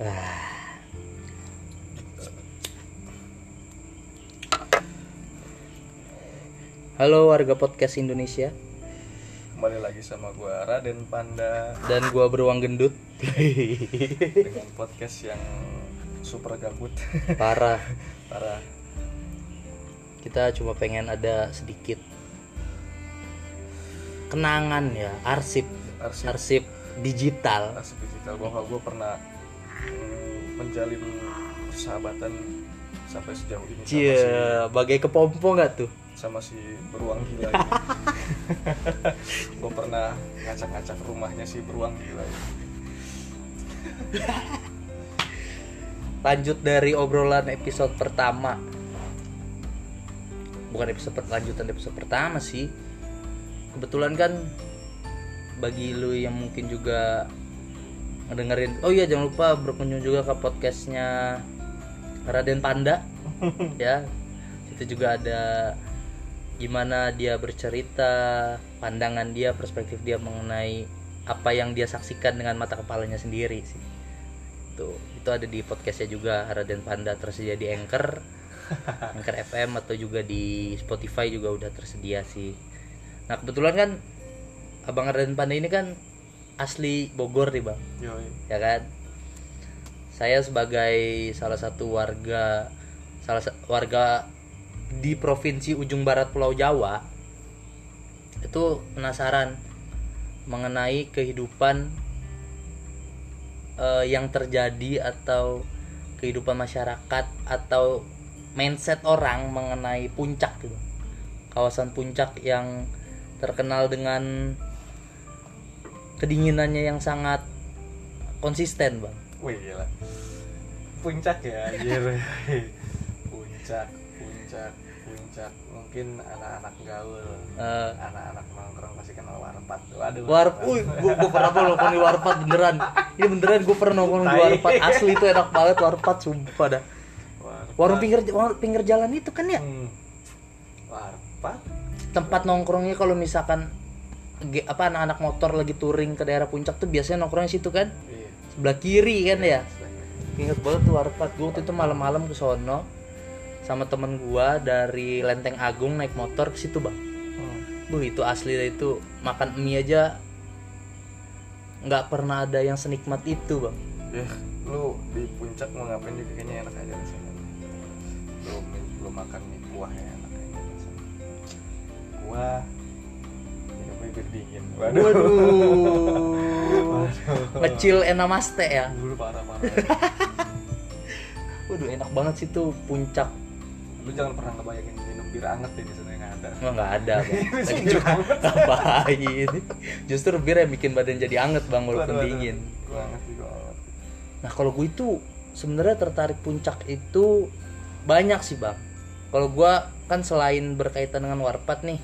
Ah. Halo warga podcast Indonesia Kembali lagi sama gua Raden Panda dan gua beruang gendut. dengan podcast yang super gabut. Parah. Parah. Kita cuma pengen ada sedikit kenangan ya, arsip, Arsip, arsip digital. arsip digital bahwa gua pernah menjalin persahabatan sampai sejauh ini sama si, Cie, bagai kepompong nggak tuh? sama si beruang gila ini. gua pernah ngacak-ngacak rumahnya si beruang gila ini. Lanjut dari obrolan episode pertama. Bukan episode per- lanjutan episode pertama sih. Kebetulan kan bagi lu yang mungkin juga ngedengerin. Oh iya jangan lupa berkunjung juga ke podcastnya Raden Panda ya itu juga ada gimana dia bercerita pandangan dia perspektif dia mengenai apa yang dia saksikan dengan mata kepalanya sendiri sih. Itu itu ada di podcastnya juga Raden Panda tersedia di Anchor Anchor FM atau juga di Spotify juga udah tersedia sih. Nah kebetulan kan abang Raden Panda ini kan asli Bogor nih bang. Yoi. ya kan? Saya sebagai salah satu warga salah sa- warga di provinsi ujung barat Pulau Jawa itu penasaran mengenai kehidupan eh, yang terjadi atau kehidupan masyarakat atau mindset orang mengenai puncak gitu. Kawasan puncak yang terkenal dengan kedinginannya yang sangat konsisten bang. Wih gila. Puncak ya anjir. Puncak Puncak Puncak. Mungkin anak-anak gaul Eh, Anak-anak nongkrong pasti kenal warpat Waduh. Warp, uy, gua, gua pernah nongkrong di warpat beneran. Ini beneran gua pernah nongkrong di warpat asli itu enak banget warpat sumpah dah. Warpat. Warung pinggir warung pinggir jalan itu kan ya? Hmm. Warpat tempat nongkrongnya kalau misalkan apa anak-anak motor lagi touring ke daerah puncak tuh biasanya nongkrongnya situ kan Iya sebelah kiri kan ya. sebenarnya. Ingat banget tuh warpat gua waktu itu malam-malam ke sono sama temen gua dari Lenteng Agung naik motor ke situ bang. Hmm. Buh itu asli itu makan mie aja nggak pernah ada yang senikmat itu bang. Ya, lu di puncak mau ngapain juga kayaknya enak aja rasanya. Belum belum makan mie kuah ya enak rasanya. Kuah bibir dingin. Waduh. Ngecil enamaste ya. Dulu parah-parah. Waduh enak banget sih tuh puncak. lu jangan pernah ngebayangin minum bir anget ya di sana yang ada. Nggak nggak ada bang. Lagi anget. ngapain? Justru bir yang bikin badan jadi anget bang walaupun Waduh, waduh. dingin. Gua anget. Nah kalau gue itu sebenarnya tertarik puncak itu banyak sih bang. Kalau gua kan selain berkaitan dengan warpat nih,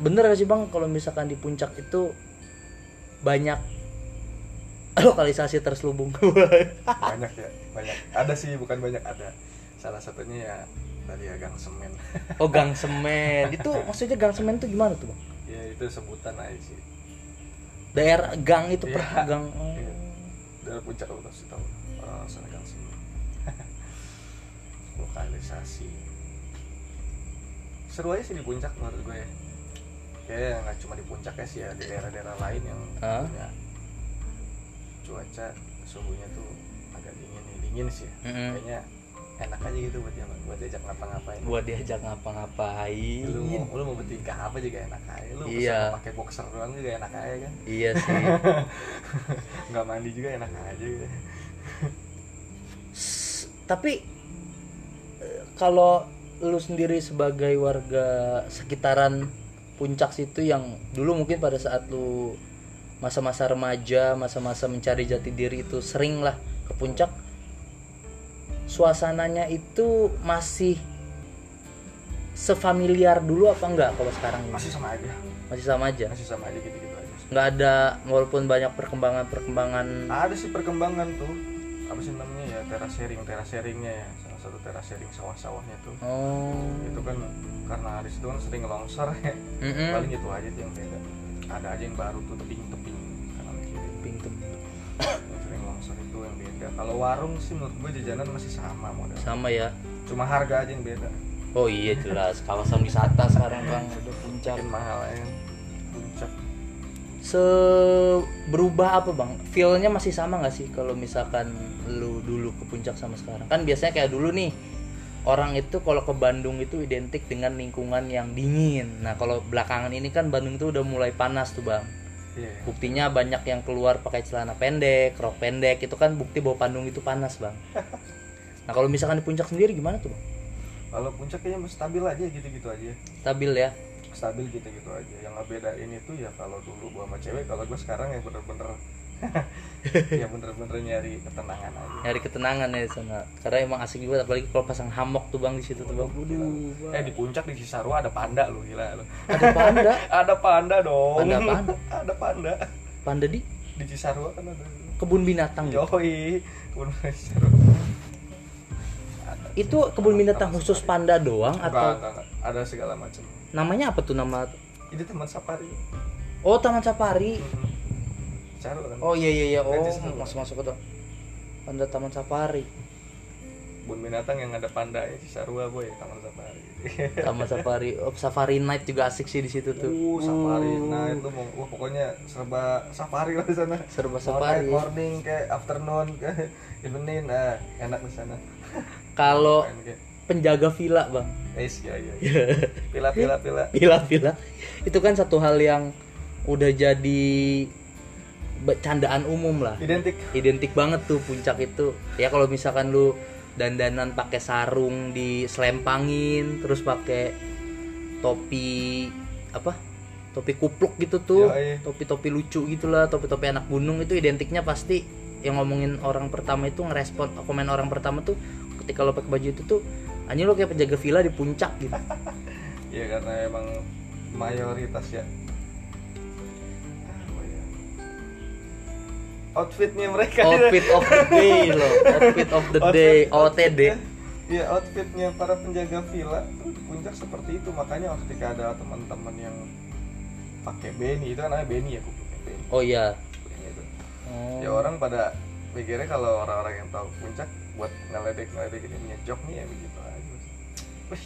bener gak sih bang kalau misalkan di puncak itu banyak lokalisasi terselubung? Banyak ya banyak. Ada sih bukan banyak ada. Salah satunya ya tadi ya gang semen. Oh gang semen. Itu maksudnya gang semen itu gimana tuh bang? Ya itu sebutan aja sih. Daerah gang itu per Iya. gang. Oh. Iya. dari puncak lu pasti tahu. Orang sana gang semen. Lokalisasi. Seru aja sih di puncak menurut gue ya kayaknya nggak cuma di puncak ya sih ya di daerah-daerah lain yang Hah? punya cuaca suhunya tuh agak dingin nih dingin sih ya. Mm-mm. kayaknya enak aja gitu buat yang buat diajak ngapa-ngapain buat diajak ngapa-ngapain lu mau lu mau bertingkah apa juga enak aja lu Iya. pakai boxer doang juga enak aja kan iya sih nggak mandi juga enak aja gitu S- tapi eh, kalau lu sendiri sebagai warga sekitaran puncak situ yang dulu mungkin pada saat lu masa-masa remaja masa-masa mencari jati diri itu sering lah ke puncak suasananya itu masih sefamiliar dulu apa enggak kalau sekarang ini? masih sama aja. Masih sama aja? Masih sama aja gitu gitu aja. Nggak ada walaupun banyak perkembangan perkembangan ada sih perkembangan tuh. Apa sih namanya ya teras sharing teras sharingnya ya satu teras sharing sawah-sawahnya tuh. Oh. Itu kan karena di situ kan sering longsor ya. Mm-mm. paling itu aja tuh yang beda. Ada aja yang baru tuh tebing tebing kanan kiri Pintu. yang sering longsor itu yang beda. Kalau warung sih menurut gue jajanan masih sama model. Sama ya? Cuma harga aja yang beda. Oh iya jelas kawasan wisata sekarang bang. Udah puncak. Makin mahal ya puncak se berubah apa bang? Feelnya masih sama nggak sih kalau misalkan lu dulu ke puncak sama sekarang? Kan biasanya kayak dulu nih orang itu kalau ke Bandung itu identik dengan lingkungan yang dingin. Nah kalau belakangan ini kan Bandung tuh udah mulai panas tuh bang. Iya. Buktinya banyak yang keluar pakai celana pendek rok pendek itu kan bukti bahwa Bandung itu panas bang. Nah kalau misalkan di puncak sendiri gimana tuh bang? Kalau puncak kayaknya masih stabil aja gitu-gitu aja. Stabil ya stabil gitu-gitu aja. Yang ngebedain itu ya kalau dulu gua sama cewek kalau gua sekarang ya bener-bener ya bener-bener nyari ketenangan aja. Nyari ketenangan ya sana. Karena emang asik juga apalagi kalau pasang hammock tuh bang di situ tuh bang. Gila. eh di puncak di Cisarua ada panda lu gila lu ada panda? Ada panda dong. Panda apaan? ada panda. Panda di? Di Cisarua kan ada. Kebun binatang gitu. yoi kebun Cisarua. Itu kebun binatang khusus panda doang enggak, atau enggak, enggak. ada segala macam namanya apa tuh nama? Ini teman safari. Oh taman safari. Kan? Oh iya iya iya. Oh Kan Cisarua. masuk masuk ke tuh. Panda taman safari. Kebun binatang yang ada panda ya Cisarua boy taman safari. Taman safari. Oh, safari night juga asik sih di situ tuh. Uh, safari. Nah, itu mau wah pokoknya serba safari lah di sana. Serba safari. night, morning kayak afternoon kayak evening. Nah, enak di sana. kalau penjaga villa bang. Es ya ya. Pila pila pila. villa. Villa itu kan satu hal yang udah jadi candaan umum lah. Identik. identik banget tuh puncak itu. Ya kalau misalkan lu dandanan pakai sarung di selempangin terus pakai topi apa? Topi kupluk gitu tuh. Topi-topi lucu gitulah topi-topi anak gunung itu identiknya pasti yang ngomongin orang pertama itu ngerespon komen orang pertama tuh ketika lo pakai baju itu tuh anjing lo kayak penjaga villa di puncak gitu Ya karena emang mayoritas ya. Ya? Outfitnya mereka outfit of the day loh outfit of the day Outfit- OTD Iya outfitnya para penjaga villa tuh di puncak seperti itu makanya ketika ada teman-teman yang pakai beni itu kan namanya beni ya kupluknya beni. oh iya Beni itu. oh. Ya orang pada mikirnya kalau orang-orang yang tahu puncak buat ngeledek ngeledek ini punya jok nih ya begitu. Wih.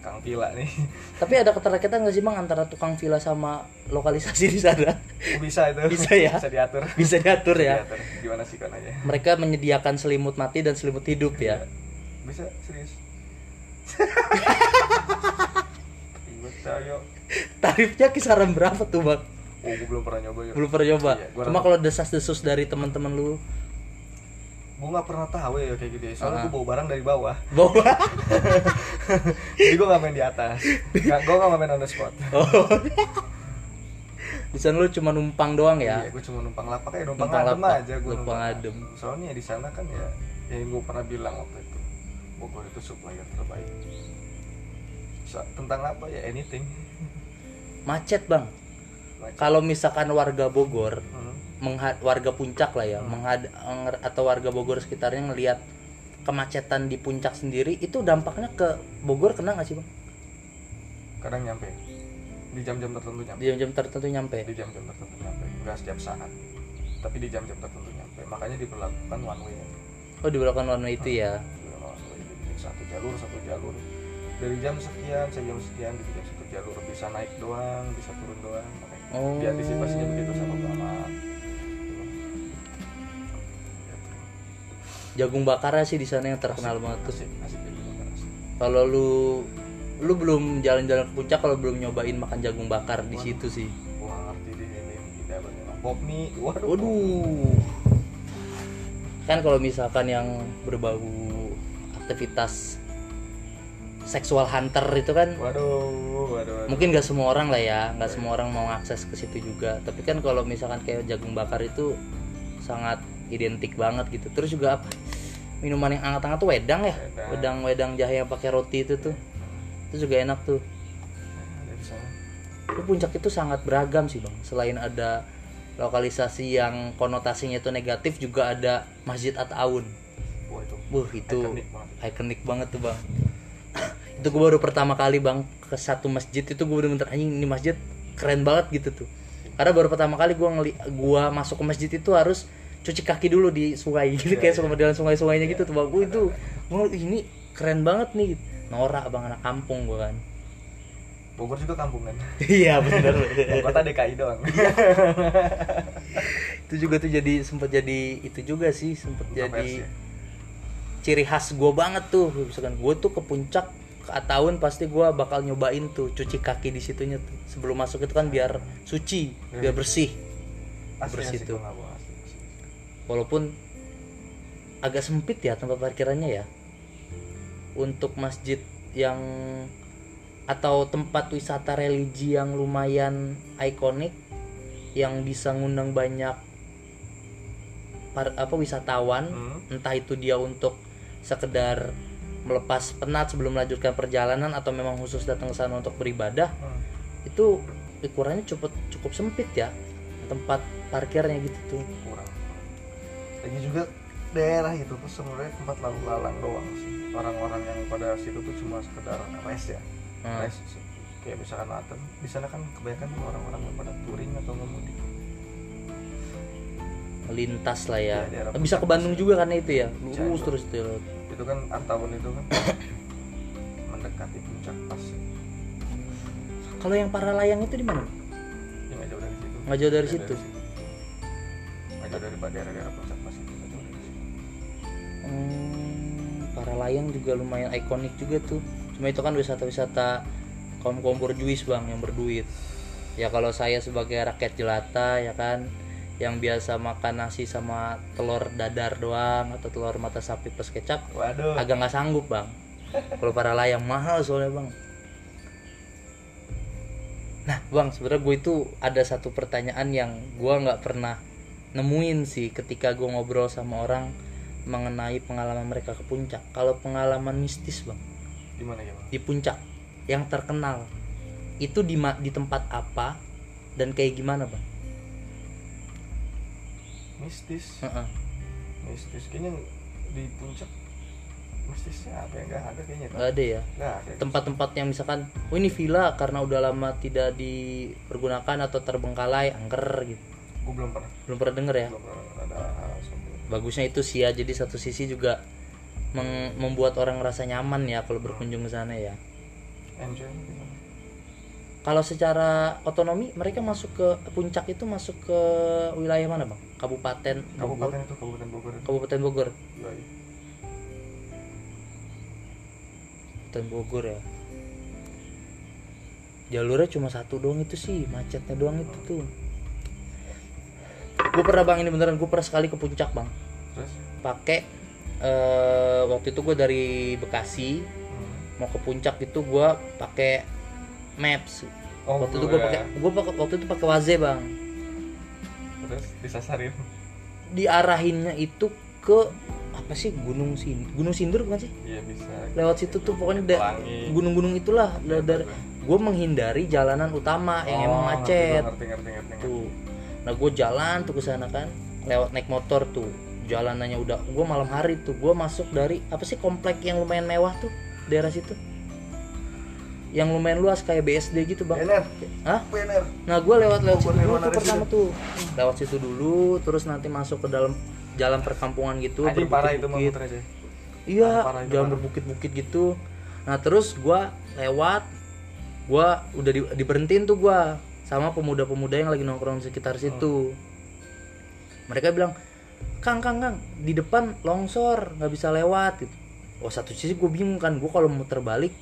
Kang Villa nih. Tapi ada keterkaitan nggak sih bang antara tukang villa sama lokalisasi di sana? Oh, bisa itu. Bisa ya? Bisa diatur. Bisa diatur ya. Diatur. Gimana sih kan aja? Mereka menyediakan selimut mati dan selimut hidup ya. Bisa serius. Tarifnya kisaran berapa tuh bang? Oh, gue belum pernah nyoba ya. Belum pernah coba. Iya, Cuma kalau desas-desus dari teman-teman lu, gue nggak pernah tahu ya kayak gitu ya soalnya Ah. gue bawa barang dari bawah bawa. jadi gue nggak main di atas nggak gue nggak main on the spot Oh. di sana lu cuma numpang doang ya? iya gue cuma numpang lapak ya numpang, Numpang adem lapak, aja gue numpang adem. soalnya di sana kan ya yang gue pernah bilang waktu itu Bogor itu supplier terbaik So- tentang apa ya anything Macet bang. Kalau misalkan warga Bogor, Hmm. Mengha- warga puncak lah ya, Hmm. menghad- atau warga Bogor sekitarnya ngelihat kemacetan di puncak sendiri, itu dampaknya ke Bogor kena nggak sih bang? kadang nyampe. Di jam-jam tertentu nyampe. Di jam-jam tertentu nyampe. di jam-jam tertentu nyampe. Nggak setiap saat. Tapi di jam-jam tertentu nyampe. Makanya diberlakukan one way. Oh di belakang warna itu ya. Diberlakukan one way. Satu jalur satu jalur. Dari jam sekian sampai jam sekian jam satu jalur. Bisa naik doang bisa turun doang. Makanya Oh. diantisipasinya begitu sama lama Jagung bakar sih di sana yang terkenal banget tuh. asik bakar asik. Kalau lu lu belum jalan-jalan ke puncak kalau belum nyobain makan jagung bakar di situ sih. nggak ngerti deh ini tidak bagaimana pop mie waduh Waduh. Kan kalau misalkan yang berbau aktivitas seksual hunter itu kan waduh waduh, waduh. mungkin gak semua orang lah ya, nggak semua orang mau akses ke situ juga. Tapi kan kalau misalkan kayak jagung bakar itu sangat identik banget gitu. Terus juga apa? Minuman yang hangat-hangat tuh wedang ya, Wedang. wedang jahe yang pakai roti itu tuh. Itu juga enak tuh. Tapi puncak itu sangat beragam sih bang. Selain ada lokalisasi yang konotasinya itu negatif, juga ada Masjid At Aun. wah itu itu Ikonik banget. banget tuh bang. itu gue baru pertama kali bang ke satu masjid itu gue bener-bener anjing ini masjid keren banget gitu tuh. Karena baru pertama kali gue ngeli, gua masuk ke masjid itu harus cuci kaki dulu di sungai gitu Iya, kayak iya. sama modelan sungai-sungainya Iya, gitu tuh bang. itu ada, wah, ini keren banget nih. Norak bang anak kampung gua kan. Bogor juga kampung kan? Iya bener. Kota DKI doang. Itu juga tuh jadi sempet jadi itu juga sih Kontroversi jadi ya. ciri khas gue banget tuh. Misalkan gue tuh ke puncak ke tahun pasti gue bakal nyobain tuh cuci kaki di situnya tuh. Sebelum masuk itu kan biar suci biar bersih. Asli bersih asli tuh. gua nggak bohong, asli, asli. Walaupun agak sempit ya tempat parkirannya ya untuk masjid yang atau tempat wisata religi yang lumayan ikonik yang bisa ngundang banyak par- apa wisatawan Hmm. entah itu dia untuk sekedar melepas penat sebelum melanjutkan perjalanan atau memang khusus datang ke sana untuk beribadah Hmm. itu ukurannya cukup cukup sempit ya tempat parkirnya gitu tuh kurang lagi juga daerah itu tuh sebenarnya tempat lalu lalang doang sih. Orang-orang yang pada situ tuh cuma sekedar rest ya. Nah, rest kayak misalkan Laten di sana kan kebanyakan orang-orang yang pada touring atau ngemudi lintas lah ya. Iya, daerah bisa ke Bandung juga karena itu ya? Lurus itu. terus tuh. Itu kan Artawun itu kan mendekati puncak pas. Kalau yang para layang itu di mana? Ya nggak jauh dari situ. Nggak jauh dari Nggak situ? nggak jauh dari daerah-daerah puncak jauh dari situ hmm, para layang juga lumayan ikonik juga tuh. Cuma itu kan wisata-wisata kaum kaum berjuis bang yang berduit. Ya kalau saya sebagai rakyat jelata ya kan yang biasa makan nasi sama telur dadar doang atau telur mata sapi plus kecap waduh. agak nggak sanggup bang. Kalau para layang mahal soalnya bang. Nah bang sebenarnya gue itu ada satu pertanyaan yang gue nggak pernah nemuin sih ketika gue ngobrol sama orang mengenai pengalaman mereka ke puncak. Kalau pengalaman mistis bang. Di mana ya bang di puncak yang terkenal. Itu di di tempat apa dan kayak gimana bang? Mistis? Heeh. mistis. Kayaknya di puncak mistisnya apa ya? Nggak ada kayaknya nggak ada ya? Tempat-tempat yang misalkan oh ini villa karena udah lama tidak dipergunakan atau terbengkalai angker gitu gue belum pernah. Belum pernah denger ya? Belum pernah ada bagusnya itu sih ya jadi satu sisi juga meng- membuat orang ngerasa nyaman ya kalau berkunjung ke sana ya. Enjoy kalau secara otonomi mereka masuk ke puncak itu masuk ke wilayah mana bang? Kabupaten Bogor? Kabupaten itu kabupaten Bogor. Kabupaten Bogor? Iya, iya. kabupaten Bogor ya? Jalurnya cuma satu doang itu sih macetnya doang itu tuh gue pernah bang ini beneran gue pernah sekali ke puncak bang. Terus? Pakai eh, waktu itu gue dari Bekasi hmm. mau ke puncak itu gue pakai maps. Oh waktu itu gue pakai gue pakai waktu itu pakai waze bang. Terus disasarin? Diarahinnya itu ke apa sih gunung sin gunung sindur bukan sih? Iya bisa. Lewat situ tuh pokoknya da- gunung-gunung itulah da- dari gue menghindari jalanan utama yang emang Oh, macet. ngerti, ngerti, ngerti, ngerti. tuh nah gue jalan tuh ke sana kan lewat naik motor tuh. Jalanannya udah gue malam hari tuh gue masuk dari apa sih komplek yang lumayan mewah tuh daerah situ? Yang lumayan luas kayak BSD gitu bang. Bener, Hah? bener. Nah gue lewat lewat situ dulu tuh pertama tuh. Lewat situ dulu Terus nanti masuk ke dalam jalan perkampungan gitu Anjing parah itu muter aja. Iya jalan berbukit-bukit gitu. Nah terus gue lewat Gue udah di, diberhentiin tuh gue Sama pemuda-pemuda yang lagi nongkrong di sekitar situ. Mereka bilang Kang, Kang, Kang Di depan longsor nggak bisa lewat gitu. Oh satu sisi gue bingung kan Gue kalau muter balik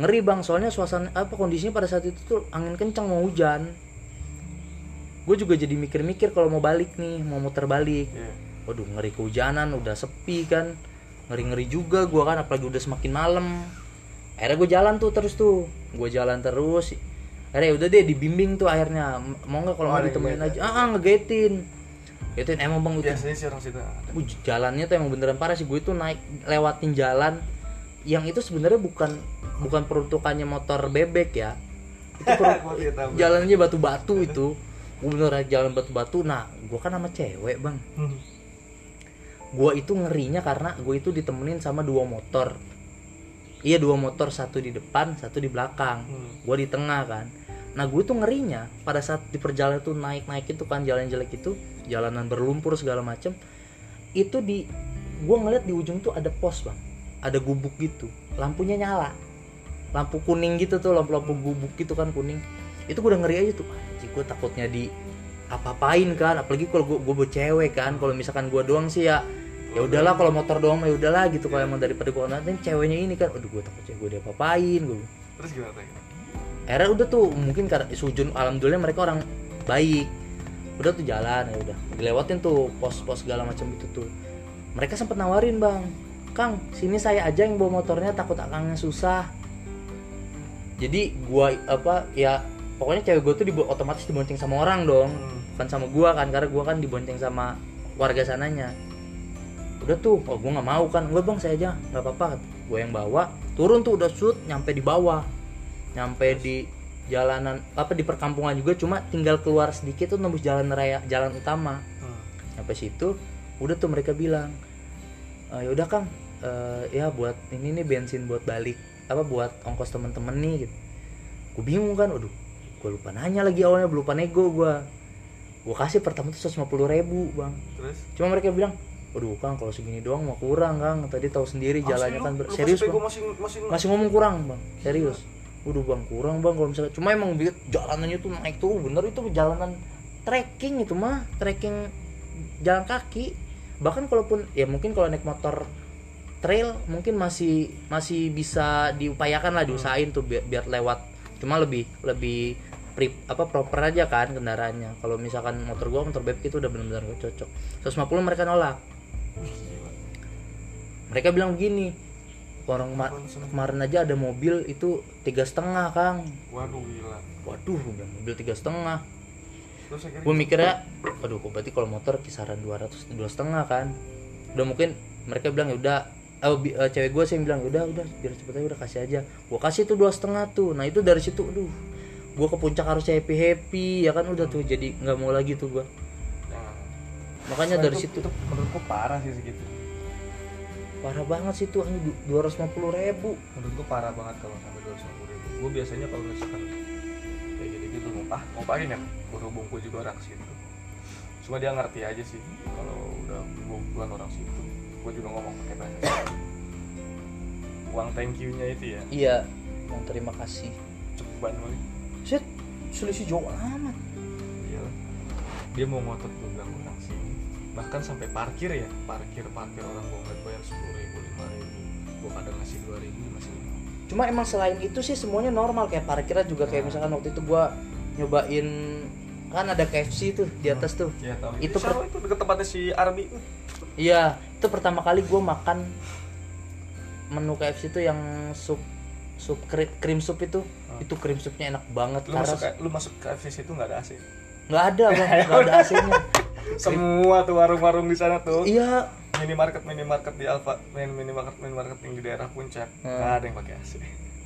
ngeri bang. Soalnya suasana apa kondisinya pada saat itu tuh angin kencang mau hujan. Gue juga jadi mikir-mikir kalau mau balik nih mau muter balik. Iya. waduh ngeri kehujanan udah sepi kan. Ngeri-ngeri juga gue kan apalagi udah semakin malam. Akhirnya gue jalan tuh terus tuh. Gue jalan terus akhirnya udah deh dibimbing tuh akhirnya. Mau nggak kalau Oh, mau ada yang ditemenin ngeliat aja? ya? ah ah, ngegetin. Getin emang bang itu Biasanya sih orang situ. Wih, jalannya tuh emang beneran parah sih. Gue itu naik lewatin jalan. Yang itu sebenarnya bukan bukan peruntukannya motor bebek ya. Itu per- Gua tidak tahu. jalannya batu-batu itu. Gue beneran jalan batu-batu. Nah gue kan sama cewek bang. Hmm. gue itu ngerinya karena gue itu ditemenin sama dua motor iya dua motor satu di depan satu di belakang. Hmm. gue di tengah kan. Nah gue tuh ngerinya pada saat di perjalanan tuh naik naik itu kan jalan jelek itu jalanan berlumpur segala macem itu di gue ngeliat di ujung tuh ada pos bang. Ada gubuk gitu. Lampunya nyala. Lampu kuning gitu tuh lampu-lampu gubuk gitu kan kuning. Itu gue udah ngeri aja tuh. Anjing gue takutnya di apa-apain kan. Apalagi kalau gue gue cewek kan. Kalau misalkan gue doang sih ya ya udahlah kalau motor doang ya udahlah gitu. Kalau emang daripada gue nanti ceweknya ini kan aduh gue takutnya gue diapa-apain. Gue terus gimana tadi akhirnya udah tuh mungkin karena sujun alhamdulillah mereka orang baik. Udah tuh jalan ya udah. Dilewatin tuh pos-pos segala macam itu tuh. Mereka sempet nawarin bang kang sini saya aja yang bawa motornya takut akangnya susah. Jadi gua apa ya pokoknya cewek gua tuh dibo- otomatis dibonceng sama orang dong. Hmm. bukan sama gua kan karena gua kan dibonceng sama warga sananya udah tuh oh gua nggak mau kan enggak bang saya aja nggak apa-apa. Gua yang bawa turun tuh udah shoot nyampe di bawah nyampe di jalanan apa di perkampungan juga cuma tinggal keluar sedikit tuh nembus jalan raya jalan utama. Hmm. sampai situ udah tuh mereka bilang "Eh, ya udah kang eh, ya buat ini nih bensin buat balik apa buat ongkos temen-temen nih gitu. Gue bingung kan aduh gue lupa nanya lagi awalnya lupa nego gue gue kasih pertama tuh 150 ribu bang. Terus? Cuma mereka bilang aduh kang kalau segini doang mau kurang kang. Tadi tahu sendiri jalannya kan ber- serius bang. masih masih masih ngomong kurang bang. Serius. Udah bang kurang bang kalau misalnya cuma emang jalanannya tuh naik tuh bener itu jalanan trekking itu mah. Trekking jalan kaki. Bahkan kalaupun ya mungkin kalau naik motor trail mungkin masih masih bisa diupayakan lah diusahain tuh biar, biar lewat. Cuma lebih lebih pri- apa proper aja kan kendaraannya. Kalau misalkan motor gua motor bebek itu udah benar-benar cocok. 150 mereka nolak mereka bilang begini orang kema- kemarin aja ada mobil itu tiga setengah kang. Waduh gila. Waduh mobil tiga setengah. Gue mikirnya aduh kok berarti kalau motor kisaran 200 dua setengah kan? Udah mungkin mereka bilang ya udah. Oh, bi- cewek gue sih yang bilang ya udah udah biar cepet aja udah kasih aja. Gue kasih tuh dua setengah tuh. Nah itu dari situ aduh. Gue ke puncak harus happy happy ya kan? Udah tuh jadi nggak mau lagi tuh gue. Makanya dari itu- situ. itu menurutku parah sih segitu. Parah banget sih tuh dua ratus lima puluh ribu. Menurutku parah banget kalau sampai dua ratus ribu. Gue biasanya kalau misalkan kayak gitu gitu mau ah mau pakai kan berhubungku juga orang situ. Cuma dia ngerti aja sih kalau udah bukan orang situ gue juga ngomong pakai bahasa uang thank you nya itu ya. Iya yang terima kasih. Ceban kali set selisih jauh amat. Iya dia mau ngotot juga orang sini bahkan sampai parkir ya parkir parkir orang gue ngeliat bayar sepuluh ribu lima ribu. Gue kadang ngasih dua ribu masih cuma emang selain itu sih semuanya normal kayak parkirnya juga kayak Nah. misalkan waktu itu gua nyobain kan ada KFC tuh di atas tuh. ya tahu. Itu siapa itu? Deket tempatnya si Arbi tuh iya itu pertama kali gua makan menu KFC itu yang sup sup krim, krim sup itu. Hmm. itu krim supnya enak banget lu masuk karena ke- lu masuk ke FCC itu nggak ada AC nggak ada bang nggak ada AC-nya semua tuh warung-warung di sana tuh. Iya. Minimarket minimarket di Alfa mini minimarket minimarket yang di daerah puncak. Hmm. nggak ada yang pakai AC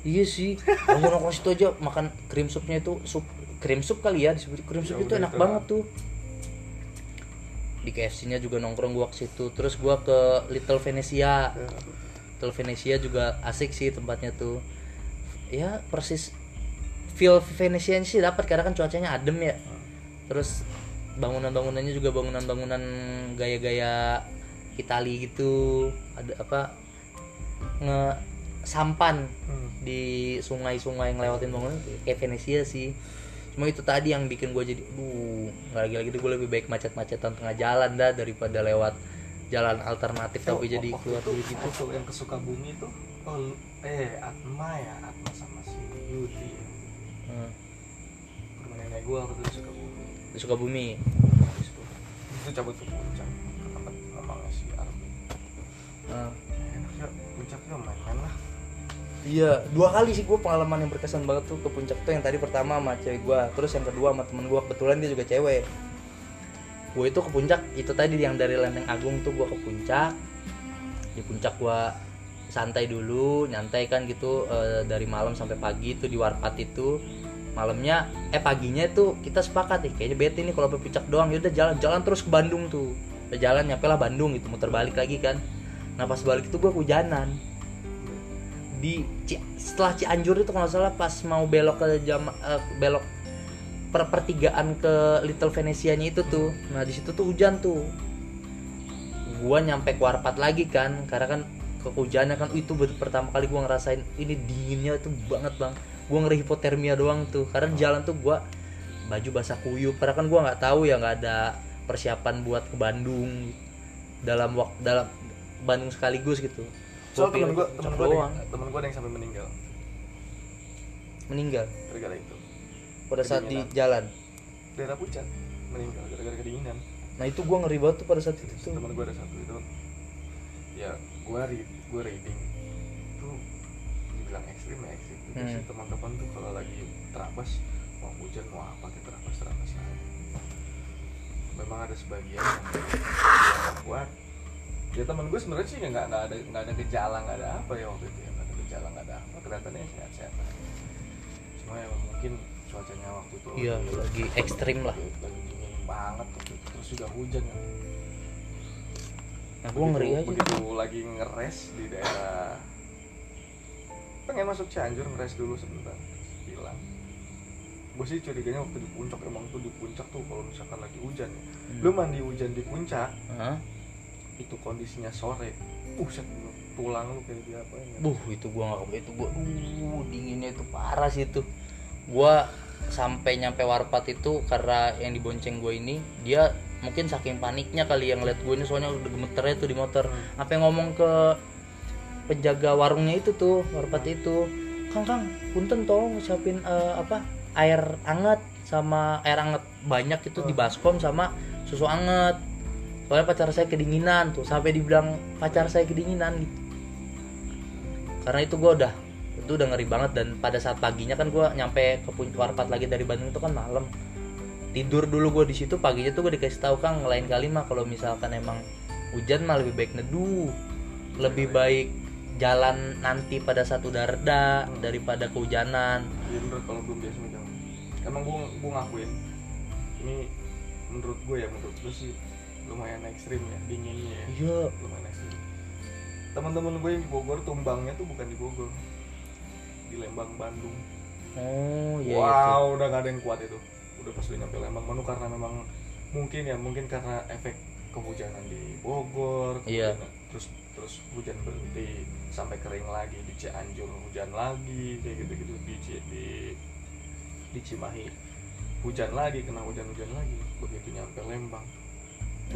iya sih. Aku nongkrong situ aja makan krim supnya itu sup krim sup kali ya disebut krim sup Ya itu enak itu. banget tuh. Di KFC-nya juga nongkrong gua ke situ. Terus gua ke Little Venetia. Ya. Little Venetia juga asik sih tempatnya tuh. Ya persis feel Venetian sih dapat karena kan cuacanya adem ya. Terus bangunan-bangunannya juga bangunan-bangunan gaya-gaya Itali gitu ada apa nge sampan Hmm. di sungai-sungai yang lewatin bangunan kayak Venesia sih cuma itu tadi yang bikin gue jadi duh nggak lagi-lagi gue lebih baik macet-macetan tengah jalan dah daripada lewat jalan alternatif tapi Oh, jadi keluar itu, gitu waktu yang ke Sukabumi tuh oh, eh Atma ya Atma sama si Yudi ya. hmm. nenek gua waktu itu Sukabumi di Sukabumi itu itu cabut ke puncak ke tempat si Arbi Hmm. enak ya puncak ya main-main lah Iya, dua kali sih gue pengalaman yang berkesan banget tuh ke puncak tuh yang tadi pertama sama cewek gue, terus yang kedua sama temen gue kebetulan dia juga cewek. Gue itu ke puncak itu tadi yang dari Lenteng Agung tuh gue ke puncak. Di puncak gue santai dulu, nyantai kan gitu eh, dari malam sampai pagi tuh di Warpat itu. Malamnya eh paginya tuh kita sepakat nih kayaknya bete nih kalau puncak doang. Yaudah jalan-jalan terus ke Bandung tuh. Udah jalan nyampe lah Bandung gitu muter balik lagi kan. Nah pas balik itu gue hujanan di setelah Cianjur itu kalau salah pas mau belok ke jam eh, belok per pertigaan ke Little Venetianya itu tuh. Nah di situ tuh hujan tuh. Gua nyampe ke Warpat lagi kan karena kan kehujanan kan itu pertama kali gua ngerasain ini dinginnya tuh banget bang gua ngeri hipotermia doang tuh. Karena jalan tuh gua baju basah kuyup. Karena kan gua nggak tahu ya nggak ada persiapan buat ke Bandung. Dalam waktu dalam Bandung sekaligus gitu. Soal temen gue temen gue temen gue ada yang sampai meninggal. Meninggal? Gara-gara itu. Pada saat di jalan? Daerah puncak meninggal gara-gara kedinginan. Nah itu gua ngeri banget tuh pada saat itu tuh. Temen gue ada satu itu. Ya gue read gue reading. Itu dibilang ekstrim ya ekstrim Hmm. sih teman-teman tuh kalau lagi terabas mau hujan mau apa kita terabas terabas aja. Memang ada sebagian yang kuat. Ya temen gue sebenarnya sih nggak nggak ada nggak ada gejala nggak ada apa ya waktu itu ya. Nggak ada gejala nggak ada apa kelihatannya sehat sehat cuma ya mungkin cuacanya waktu itu iya lagi ekstrim lah. lagi, dingin banget waktu itu. terus juga hujan kan nah gua ngeri aja. begitu lagi ngeres di daerah pengen masuk Cianjur ngeres dulu sebentar hilang gue sih curiganya waktu di puncak emang tuh di puncak tuh kalau misalkan lagi hujan ya Hmm. lu mandi hujan di puncak Hah? itu kondisinya sore buset lu, tulang lu kayak dia apa ya Buh, itu gua nggak itu gua duh dinginnya itu parah sih itu. Gua sampai nyampe Warpat itu karena yang dibonceng gue ini dia mungkin saking paniknya kali yang lihat gue ini soalnya udah gemeternya tuh di motor. Hmm. Apa ngomong ke penjaga warungnya itu tuh Warpat itu, Kang Kang, punten tolong siapin eh, apa air anget sama air anget banyak itu di baskom sama susu anget. Soalnya pacar saya kedinginan tuh sampai dibilang pacar saya kedinginan gitu. Karena itu gue udah itu udah ngeri banget dan pada saat paginya kan gue nyampe ke puncak warpat lagi dari Bandung itu kan malam. Tidur dulu gue di situ paginya tuh gue dikasih tahu kang lain kali mah kalau misalkan emang hujan mah lebih baik neduh. Lebih baik jalan nanti pada saat udah reda daripada kehujanan Iya bener kalau belum biasa jangan. Emang gua gua ngakuin ini menurut gue ya menurut gue sih lumayan ekstrim ya dinginnya ya. iya lumayan ekstrim. Teman-teman gue yang di Bogor tumbangnya tuh bukan di Bogor, di Lembang Bandung. oh iya wow, udah gak ada yang kuat itu. Udah pas udah nyampe Lembang Bandung karena memang mungkin ya mungkin karena efek kehujanan di Bogor, Iya. terus terus hujan berhenti sampai kering lagi di Cianjur hujan lagi kayak gitu gitu di di di Cimahi hujan lagi kena hujan hujan lagi begitu nyampe Lembang.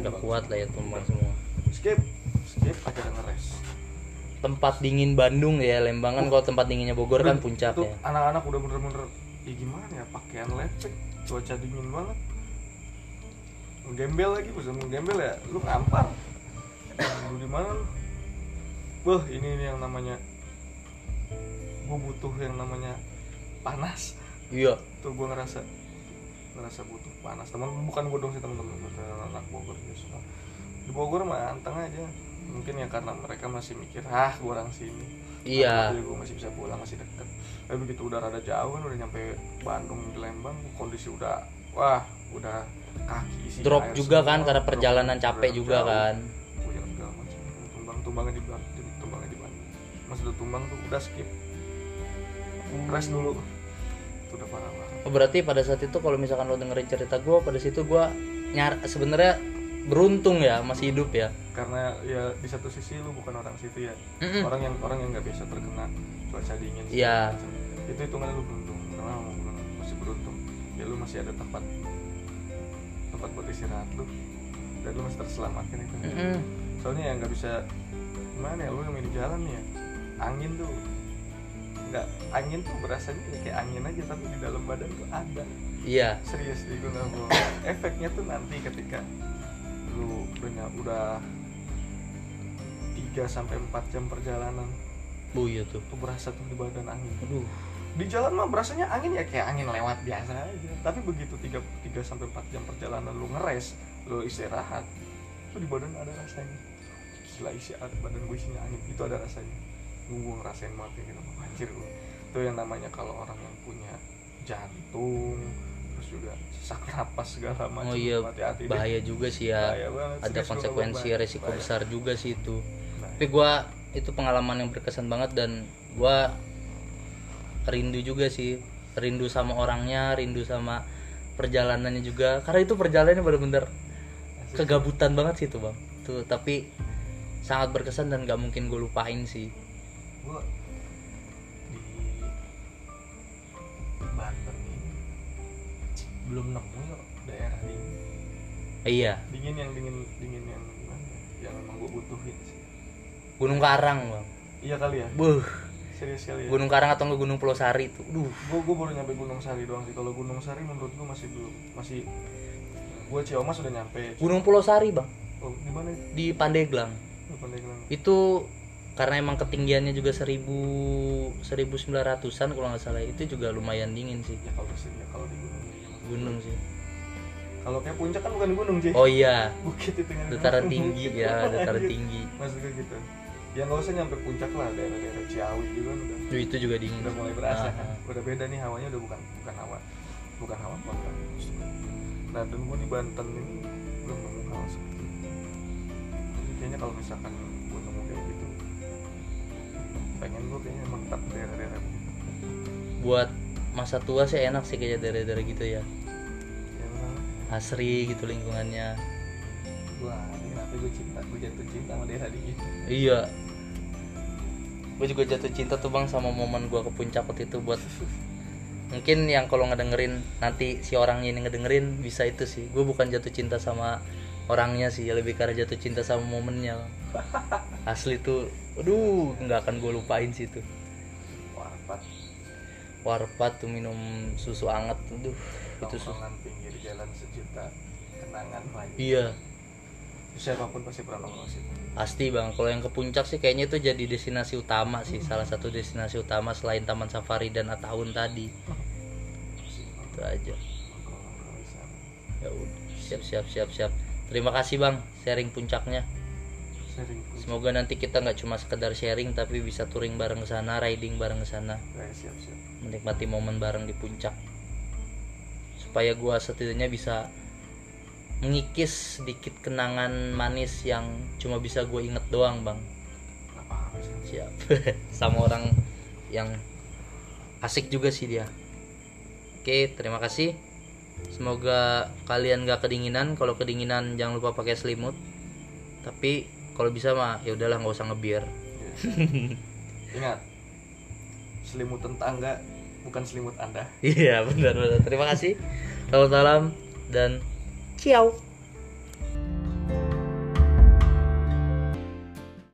Udah kuat lah ya tumbang semua. Skip skip aja ngeres tempat dingin Bandung ya Lembang kan kalau tempat dinginnya Bogor kan puncak ya. anak-anak udah bener-bener ya gimana ya pakaian lecek cuaca dingin banget. Menggembel lagi bisa menggembel ya lu ngampar. Lu di mana lu Wah ini nih yang namanya gue butuh yang namanya panas. Iya. Tuh gue ngerasa ngerasa butuh panas. Teman bukan gue dong sih teman-teman anak Bogor ya semua di Bogor mah anteng aja. Mungkin ya karena mereka masih mikir ah gue orang sini. Iya. Gue masih bisa pulang masih deket. Tapi begitu udah rada jauh kan udah nyampe Bandung di Lembang kondisi udah wah udah kaki isi drop juga kan semua, karena drop, perjalanan udah capek juga jauh. kan. Hujan segala macam. Tumbang tumbangnya di di Mas udah tumbang tuh udah skip. Rest dulu. Itu udah parah banget. Oh, berarti pada saat itu kalau misalkan lo dengerin cerita gue pada situ gue nyar sebenarnya beruntung ya masih hidup ya. Karena ya di satu sisi lu bukan orang situ ya. Mm-mm. orang yang orang yang nggak biasa terkena cuaca dingin Iya. macam. itu hitungannya lu beruntung. Karena masih beruntung. Ya lu masih ada tempat tempat buat istirahat lu. Dan lu masih terselamatkan itu. Mm-mm. soalnya ya nggak bisa gimana ya lu yang di jalan ya angin tuh. Nggak angin tuh berasanya ya kayak angin aja tapi di dalam badan tuh ada. Iya. Serius nih gue nggak bohong. Efeknya tuh nanti ketika lu ny- udah 3 sampai 4 jam perjalanan bu iya tuh. tuh berasa tuh di badan angin. Aduh. Di jalan mah berasanya angin ya kayak angin lewat biasa aja. Tapi begitu 3 3 sampai 4 jam perjalanan lu ngeres lu istirahat tuh di badan ada rasanya. Gila isi badan gue isinya angin itu ada rasanya gue, ngerasain kayak gitu. Anjir gue itu yang namanya kalau orang yang punya jantung terus juga sesak napas segala macam oh iya. hati-hati deh. bahaya juga sih ya. Ada konsekuensi bahaya. resiko Bahaya. besar juga sih itu. Bahaya. tapi gue itu pengalaman yang berkesan banget dan gue rindu juga sih. Rindu sama orangnya rindu sama perjalanannya juga. Karena itu perjalanannya bener-bener kegabutan banget sih itu bang. Tuh tapi sangat berkesan dan gak mungkin gue lupain sih gue di Banten ini belum nemu yuk daerah dingin. Iya. Dingin yang dingin dingin yang ya? yang emang gue butuhin sih. Gunung Karang bang. Iya kali ya? Buh, serius kali ya? Gunung Karang atau enggak Gunung Pulau Sari tuh. Duh. Gue gue baru nyampe Gunung Sari doang sih. Kalau Gunung Sari menurut gue masih belum masih gue Ciamas sudah nyampe. Gunung Pulau Sari bang. Oh, di mana itu? Di Pandeglang. Lu Pandeglang. Itu karena emang ketinggiannya juga 1000 1900-an kalau nggak salah. Itu juga lumayan dingin sih. Ya kalau sih ya kalau di gunung. Gunung sih. Kalau kayak puncak kan bukan gunung sih oh iya. Bukit itu kan dataran tinggi ya dataran tinggi. Maksud gue gitu. Ya nggak usah nyampe puncak lah daerah-daerah Ciawi gitu kan udah. Duh, itu juga dingin udah mulai berasa Ah, kan? Ah. udah beda nih hawanya udah bukan bukan hawa bukan hawa kota nah dan gue di Banten ini belum nemu hal seperti itu jadi kayaknya kalau misalkan pengen gue kayaknya menetap di daerah-daerah. Buat masa tua sih enak sih kayak daerah-daerah gitu ya. Ya asri gitu lingkungannya. Gue ini kenapa gue cinta gue jatuh cinta sama daerah di gitu iya. Gue juga jatuh cinta tuh bang sama momen gue ke puncak waktu itu buat mungkin yang kalau ngedengerin nanti si orangnya ini ngedengerin bisa itu sih. Gue bukan jatuh cinta sama orangnya sih lebih karena jatuh cinta sama momennya. asli tuh aduh nggak akan gue lupain sih itu warpat. Warpat tuh minum susu anget tuh duh, itu sus nongkrongan pinggir jalan sejuta kenangan lagi iya. Siapa pun pasti pernah nongkrong situ. Pasti bang. Kalau yang ke puncak sih kayaknya itu jadi destinasi utama sih. Salah satu destinasi utama selain taman safari dan Ataun tadi. Pasti itu aja. Ya udah siap siap siap siap. Terima kasih bang sharing puncaknya semoga nanti kita nggak cuma sekedar sharing tapi bisa touring bareng ke sana riding bareng ke sana siap siap. Menikmati momen bareng di puncak. Supaya gua setidaknya bisa mengikis sedikit kenangan manis yang cuma bisa gue inget doang bang. Sih siap. Sama orang yang asik juga sih dia. Oke terima kasih. Semoga kalian gak kedinginan. Kalau kedinginan jangan lupa pakai selimut. Tapi kalau bisa mah ya udahlah nggak usah ngebir Iya. ingat selimut tetangga bukan selimut anda. Iya benar benar. Terima kasih. Selamat malam dan ciao